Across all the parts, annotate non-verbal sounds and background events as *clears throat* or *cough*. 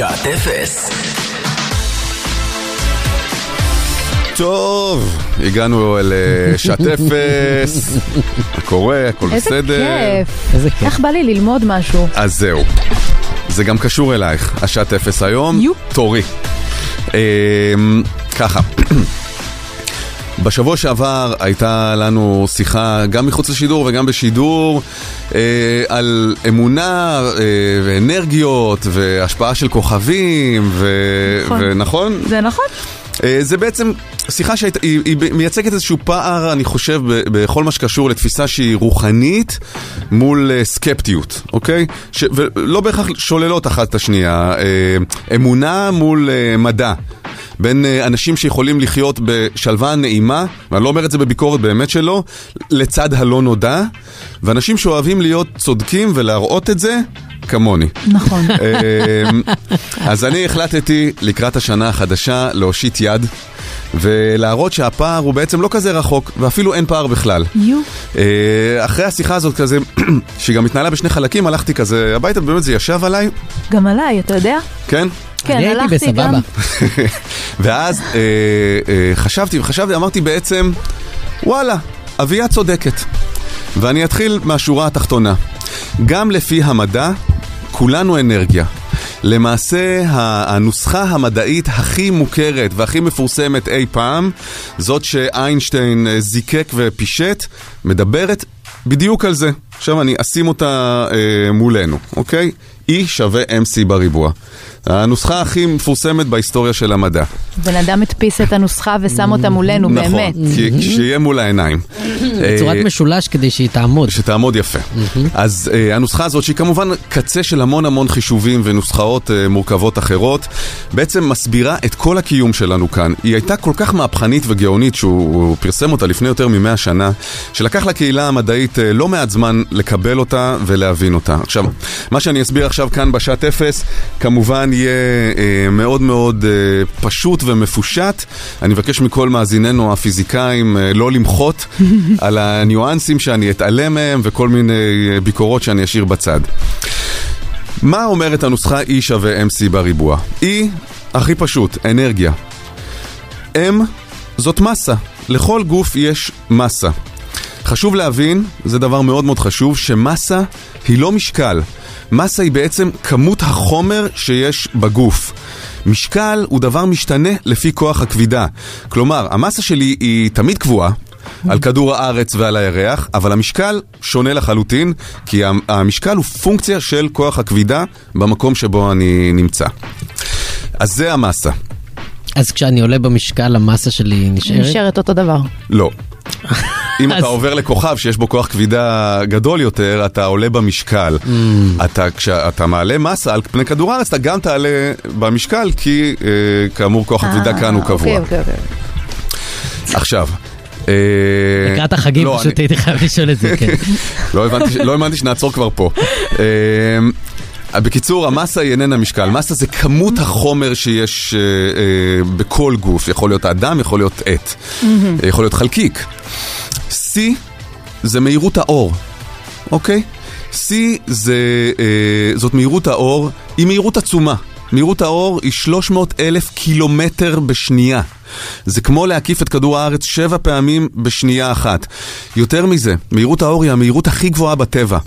שעת אפס. טוב, הגענו אל אה, שעת אפס, מה קורה, הכל איזה בסדר. כיף. איזה כיף. איך בא לי ללמוד משהו? אז זהו, זה גם קשור אלייך, השעת אפס היום, יו. תורי. אמ, ככה. בשבוע שעבר הייתה לנו שיחה גם מחוץ לשידור וגם בשידור אה, על אמונה אה, ואנרגיות והשפעה של כוכבים ו... נכון. ונכון? זה נכון? אה, זה בעצם שיחה שהיא היא, היא מייצגת איזשהו פער, אני חושב, ב- בכל מה שקשור לתפיסה שהיא רוחנית מול אה, סקפטיות, אוקיי? ש, ולא בהכרח שוללות אחת את השנייה. אה, אמונה מול אה, מדע. בין אה, אנשים שיכולים לחיות בשלווה נעימה, ואני לא אומר את זה בביקורת באמת שלא, לצד הלא נודע, ואנשים שאוהבים להיות צודקים ולהראות את זה, כמוני. נכון. אמ, אז אני החלטתי לקראת השנה החדשה להושיט יד ולהראות שהפער הוא בעצם לא כזה רחוק, ואפילו אין פער בכלל. יו. אה, אחרי השיחה הזאת כזה, *clears throat* שהיא גם התנהלה בשני חלקים, הלכתי כזה הביתה, ובאמת זה ישב עליי, גם עליי, אתה יודע? כן? כן, אני הייתי הלכתי גם. בסבבה. *laughs* ואז אה, אה, חשבתי וחשבתי, אמרתי בעצם, וואלה, אביה צודקת. ואני אתחיל מהשורה התחתונה. גם לפי המדע, כולנו אנרגיה. למעשה, הנוסחה המדעית הכי מוכרת והכי מפורסמת אי פעם, זאת שאיינשטיין אה, זיקק ופישט, מדברת בדיוק על זה. עכשיו אני אשים אותה אה, מולנו, אוקיי? E שווה MC בריבוע. הנוסחה הכי מפורסמת בהיסטוריה של המדע. בן אדם הדפיס את הנוסחה ושם אותה מולנו, נכון, באמת. כי- שיהיה מול העיניים. בצורת אה, משולש כדי שהיא תעמוד. שתעמוד יפה. אז uh, הנוסחה הזאת, שהיא כמובן קצה של המון המון חישובים ונוסחאות uh, מורכבות אחרות, בעצם מסבירה את כל הקיום שלנו כאן. היא הייתה כל כך מהפכנית וגאונית שהוא הוא פרסם אותה לפני יותר ממאה שנה, שלקח לקהילה המדעית uh, לא מעט זמן לקבל אותה ולהבין אותה. עכשיו, מה שאני אסביר עכשיו כאן בשעת אפס, כמובן יהיה uh, מאוד מאוד uh, פשוט ומפושט. אני מבקש מכל מאזיננו הפיזיקאים uh, לא למחות *laughs* על הניואנסים שאני אתעלם מהם וכל מיני אה, ביקורות שאני אשאיר בצד. מה אומרת הנוסחה E שווה MC בריבוע? E, הכי פשוט, אנרגיה. M זאת מסה. לכל גוף יש מסה. חשוב להבין, זה דבר מאוד מאוד חשוב, שמסה היא לא משקל. מסה היא בעצם כמות החומר שיש בגוף. משקל הוא דבר משתנה לפי כוח הכבידה. כלומר, המסה שלי היא תמיד קבועה, על כדור הארץ ועל הירח, אבל המשקל שונה לחלוטין, כי המ- המשקל הוא פונקציה של כוח הכבידה במקום שבו אני נמצא. אז זה המסה. אז כשאני עולה במשקל, המסה שלי נשארת? נשארת אותו דבר. לא. *laughs* אם אתה עובר לכוכב שיש בו כוח כבידה גדול יותר, אתה עולה במשקל. אתה, כשאתה מעלה מסה על פני כדור הארץ, אתה גם תעלה במשקל, כי אה, כאמור כוח הכבידה כאן הוא אה, קבוע. אוקיי, אוקיי, אוקיי. עכשיו. אה, לקראת החגים לא, פשוט הייתי חייב לשאול את זה, כן. *laughs* לא הבנתי, לא האמנתי שנעצור כבר פה. אה, בקיצור, המסה היא איננה משקל. מסה זה כמות החומר שיש אה, אה, בכל גוף. יכול להיות אדם, יכול להיות עט, יכול להיות חלקיק. C זה מהירות האור, אוקיי? C זה, אה, זאת מהירות האור, היא מהירות עצומה. מהירות האור היא 300 אלף קילומטר בשנייה. זה כמו להקיף את כדור הארץ שבע פעמים בשנייה אחת. יותר מזה, מהירות האור היא המהירות הכי גבוהה בטבע.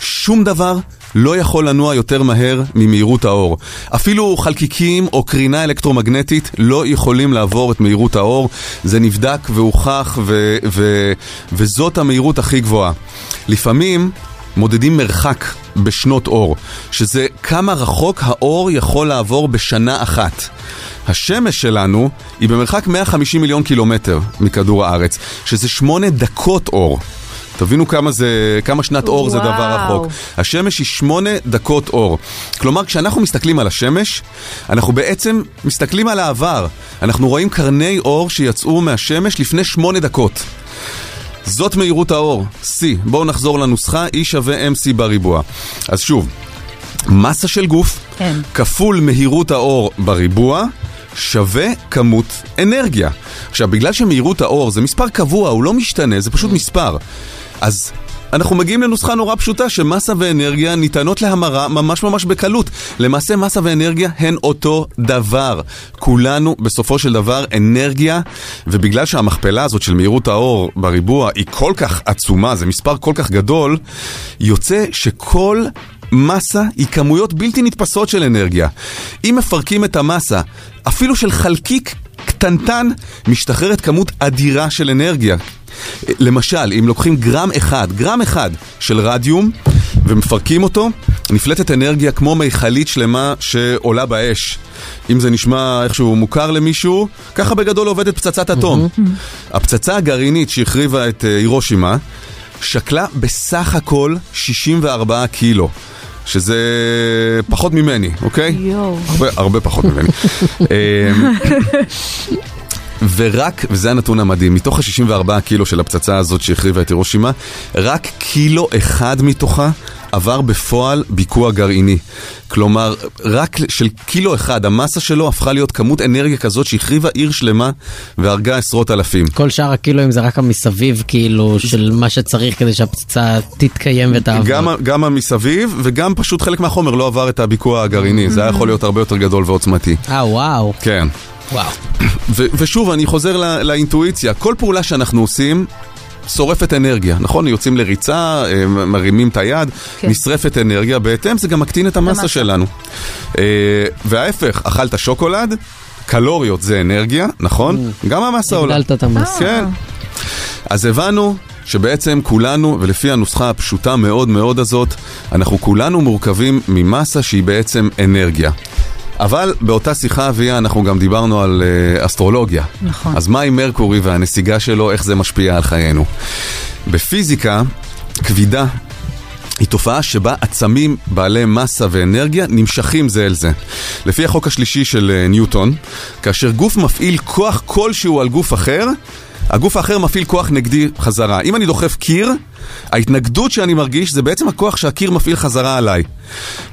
שום דבר לא יכול לנוע יותר מהר ממהירות האור. אפילו חלקיקים או קרינה אלקטרומגנטית לא יכולים לעבור את מהירות האור. זה נבדק והוכח ו- ו- וזאת המהירות הכי גבוהה. לפעמים מודדים מרחק בשנות אור, שזה כמה רחוק האור יכול לעבור בשנה אחת. השמש שלנו היא במרחק 150 מיליון קילומטר מכדור הארץ, שזה שמונה דקות אור. תבינו כמה זה, כמה שנת אור זה דבר וואו. רחוק. השמש היא שמונה דקות אור. כלומר, כשאנחנו מסתכלים על השמש, אנחנו בעצם מסתכלים על העבר. אנחנו רואים קרני אור שיצאו מהשמש לפני שמונה דקות. זאת מהירות האור, C. בואו נחזור לנוסחה, E שווה MC בריבוע. אז שוב, מסה של גוף כן. כפול מהירות האור בריבוע שווה כמות אנרגיה. עכשיו, בגלל שמהירות האור זה מספר קבוע, הוא לא משתנה, זה פשוט מספר. אז אנחנו מגיעים לנוסחה נורא פשוטה שמסה ואנרגיה ניתנות להמרה ממש ממש בקלות. למעשה מסה ואנרגיה הן אותו דבר. כולנו בסופו של דבר אנרגיה, ובגלל שהמכפלה הזאת של מהירות האור בריבוע היא כל כך עצומה, זה מספר כל כך גדול, יוצא שכל... מסה היא כמויות בלתי נתפסות של אנרגיה. אם מפרקים את המסה, אפילו של חלקיק קטנטן, משתחררת כמות אדירה של אנרגיה. למשל, אם לוקחים גרם אחד, גרם אחד של רדיום ומפרקים אותו, נפלטת אנרגיה כמו מיכלית שלמה שעולה באש. אם זה נשמע איכשהו מוכר למישהו, ככה בגדול עובדת פצצת אטום. הפצצה הגרעינית שהחריבה את אה, הירושימה שקלה בסך הכל 64 קילו. שזה פחות ממני, אוקיי? יואו. הרבה, הרבה פחות ממני. *laughs* אמ, ורק, וזה הנתון המדהים, מתוך ה-64 קילו של הפצצה הזאת שהחריבה את הירושימה, רק קילו אחד מתוכה עבר בפועל ביקוע גרעיני. כלומר, רק של קילו אחד, המסה שלו הפכה להיות כמות אנרגיה כזאת שהחריבה עיר שלמה והרגה עשרות אלפים. כל שאר הקילואים זה רק המסביב, כאילו, של מה שצריך כדי שהפצצה תתקיים ותעבור. גם, גם המסביב וגם פשוט חלק מהחומר לא עבר את הביקוע הגרעיני, זה היה יכול להיות הרבה יותר גדול ועוצמתי. אה, וואו. כן. וואו. ושוב, אני חוזר לא- לאינטואיציה, כל פעולה שאנחנו עושים... שורפת אנרגיה, נכון? יוצאים לריצה, אה, מרימים את היד, כן. נשרפת אנרגיה, בהתאם זה גם מקטין את המסה המסה. שלנו. אה, וההפך, אכלת שוקולד, קלוריות זה אנרגיה, נכון? גם המסה עולה. הגדלת את המס. כן. אז הבנו שבעצם כולנו, ולפי הנוסחה הפשוטה מאוד מאוד הזאת, אנחנו כולנו מורכבים ממסה שהיא בעצם אנרגיה. אבל באותה שיחה אביה אנחנו גם דיברנו על uh, אסטרולוגיה. נכון. אז מה עם מרקורי והנסיגה שלו, איך זה משפיע על חיינו? בפיזיקה, כבידה היא תופעה שבה עצמים בעלי מסה ואנרגיה נמשכים זה אל זה. לפי החוק השלישי של אה, ניוטון, כאשר גוף מפעיל כוח כלשהו על גוף אחר, הגוף האחר מפעיל כוח נגדי חזרה. אם אני דוחף קיר, ההתנגדות שאני מרגיש זה בעצם הכוח שהקיר מפעיל חזרה עליי.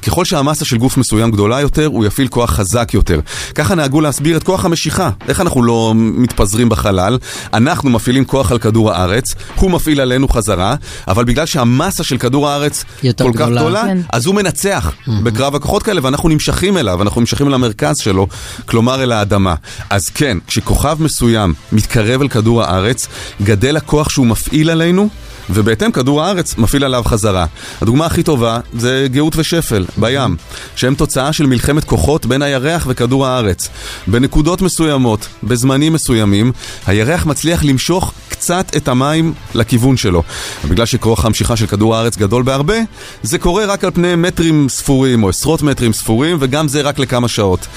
ככל שהמסה של גוף מסוים גדולה יותר, הוא יפעיל כוח חזק יותר. ככה נהגו להסביר את כוח המשיכה. איך אנחנו לא מתפזרים בחלל? אנחנו מפעילים כוח על כדור הארץ, הוא מפעיל עלינו חזרה, אבל בגלל שהמסה של כדור הארץ כל כך גדולה. גדולה, כן. אז הוא מנצח בקרב הכוחות כאלה, ואנחנו נמשכים אליו, אנחנו נמשכים אל המרכז שלו, כלומר אל האדמה. אז כן, כשכוכב מסוים מתקרב אל כדור הארץ, גדל הכוח שהוא מפעיל עלינו. ובהתאם כדור הארץ מפעיל עליו חזרה. הדוגמה הכי טובה זה גאות ושפל בים, שהם תוצאה של מלחמת כוחות בין הירח וכדור הארץ. בנקודות מסוימות, בזמנים מסוימים, הירח מצליח למשוך קצת את המים לכיוון שלו. ובגלל שכוח המשיכה של כדור הארץ גדול בהרבה, זה קורה רק על פני מטרים ספורים או עשרות מטרים ספורים, וגם זה רק לכמה שעות.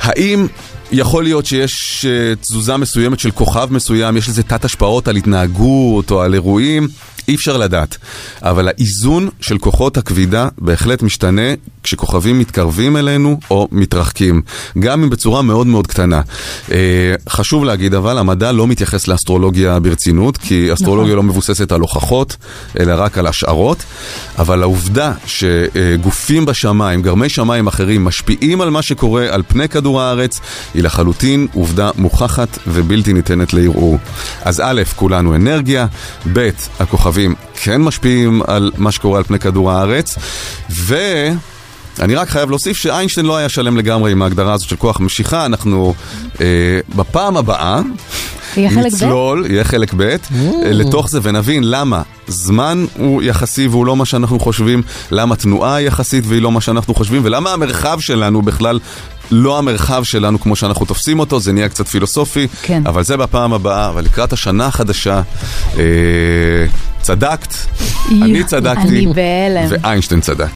האם יכול להיות שיש אה, תזוזה מסוימת של כוכב מסוים, יש לזה תת השפעות על התנהגות או על אירועים? אי אפשר לדעת. אבל האיזון של כוחות הכבידה בהחלט משתנה כשכוכבים מתקרבים אלינו או מתרחקים. גם אם בצורה מאוד מאוד קטנה. אה, חשוב להגיד אבל, המדע לא מתייחס לאסטרולוגיה ברצינות, כי אסטרולוגיה לא מבוססת על הוכחות, אלא רק על השערות. אבל העובדה שגופים בשמיים, גרמי שמיים אחרים, משפיעים על מה שקורה על פני כדור הארץ, היא לחלוטין עובדה מוכחת ובלתי ניתנת לערעור. אז א', כולנו אנרגיה, ב', הכוכבים כן משפיעים על מה שקורה על פני כדור הארץ, ו... אני רק חייב להוסיף שאיינשטיין לא היה שלם לגמרי עם ההגדרה הזאת של כוח משיכה, אנחנו אה, בפעם הבאה? נצלול, יהיה חלק ב', אה, לתוך זה ונבין למה זמן הוא יחסי והוא לא מה שאנחנו חושבים, למה תנועה היא יחסית והיא לא מה שאנחנו חושבים, ולמה המרחב שלנו בכלל לא המרחב שלנו כמו שאנחנו תופסים אותו, זה נהיה קצת פילוסופי, כן. אבל זה בפעם הבאה, אבל לקראת השנה החדשה, אה, צדקת, אני צדקתי, אני. ואיינשטיין צדק.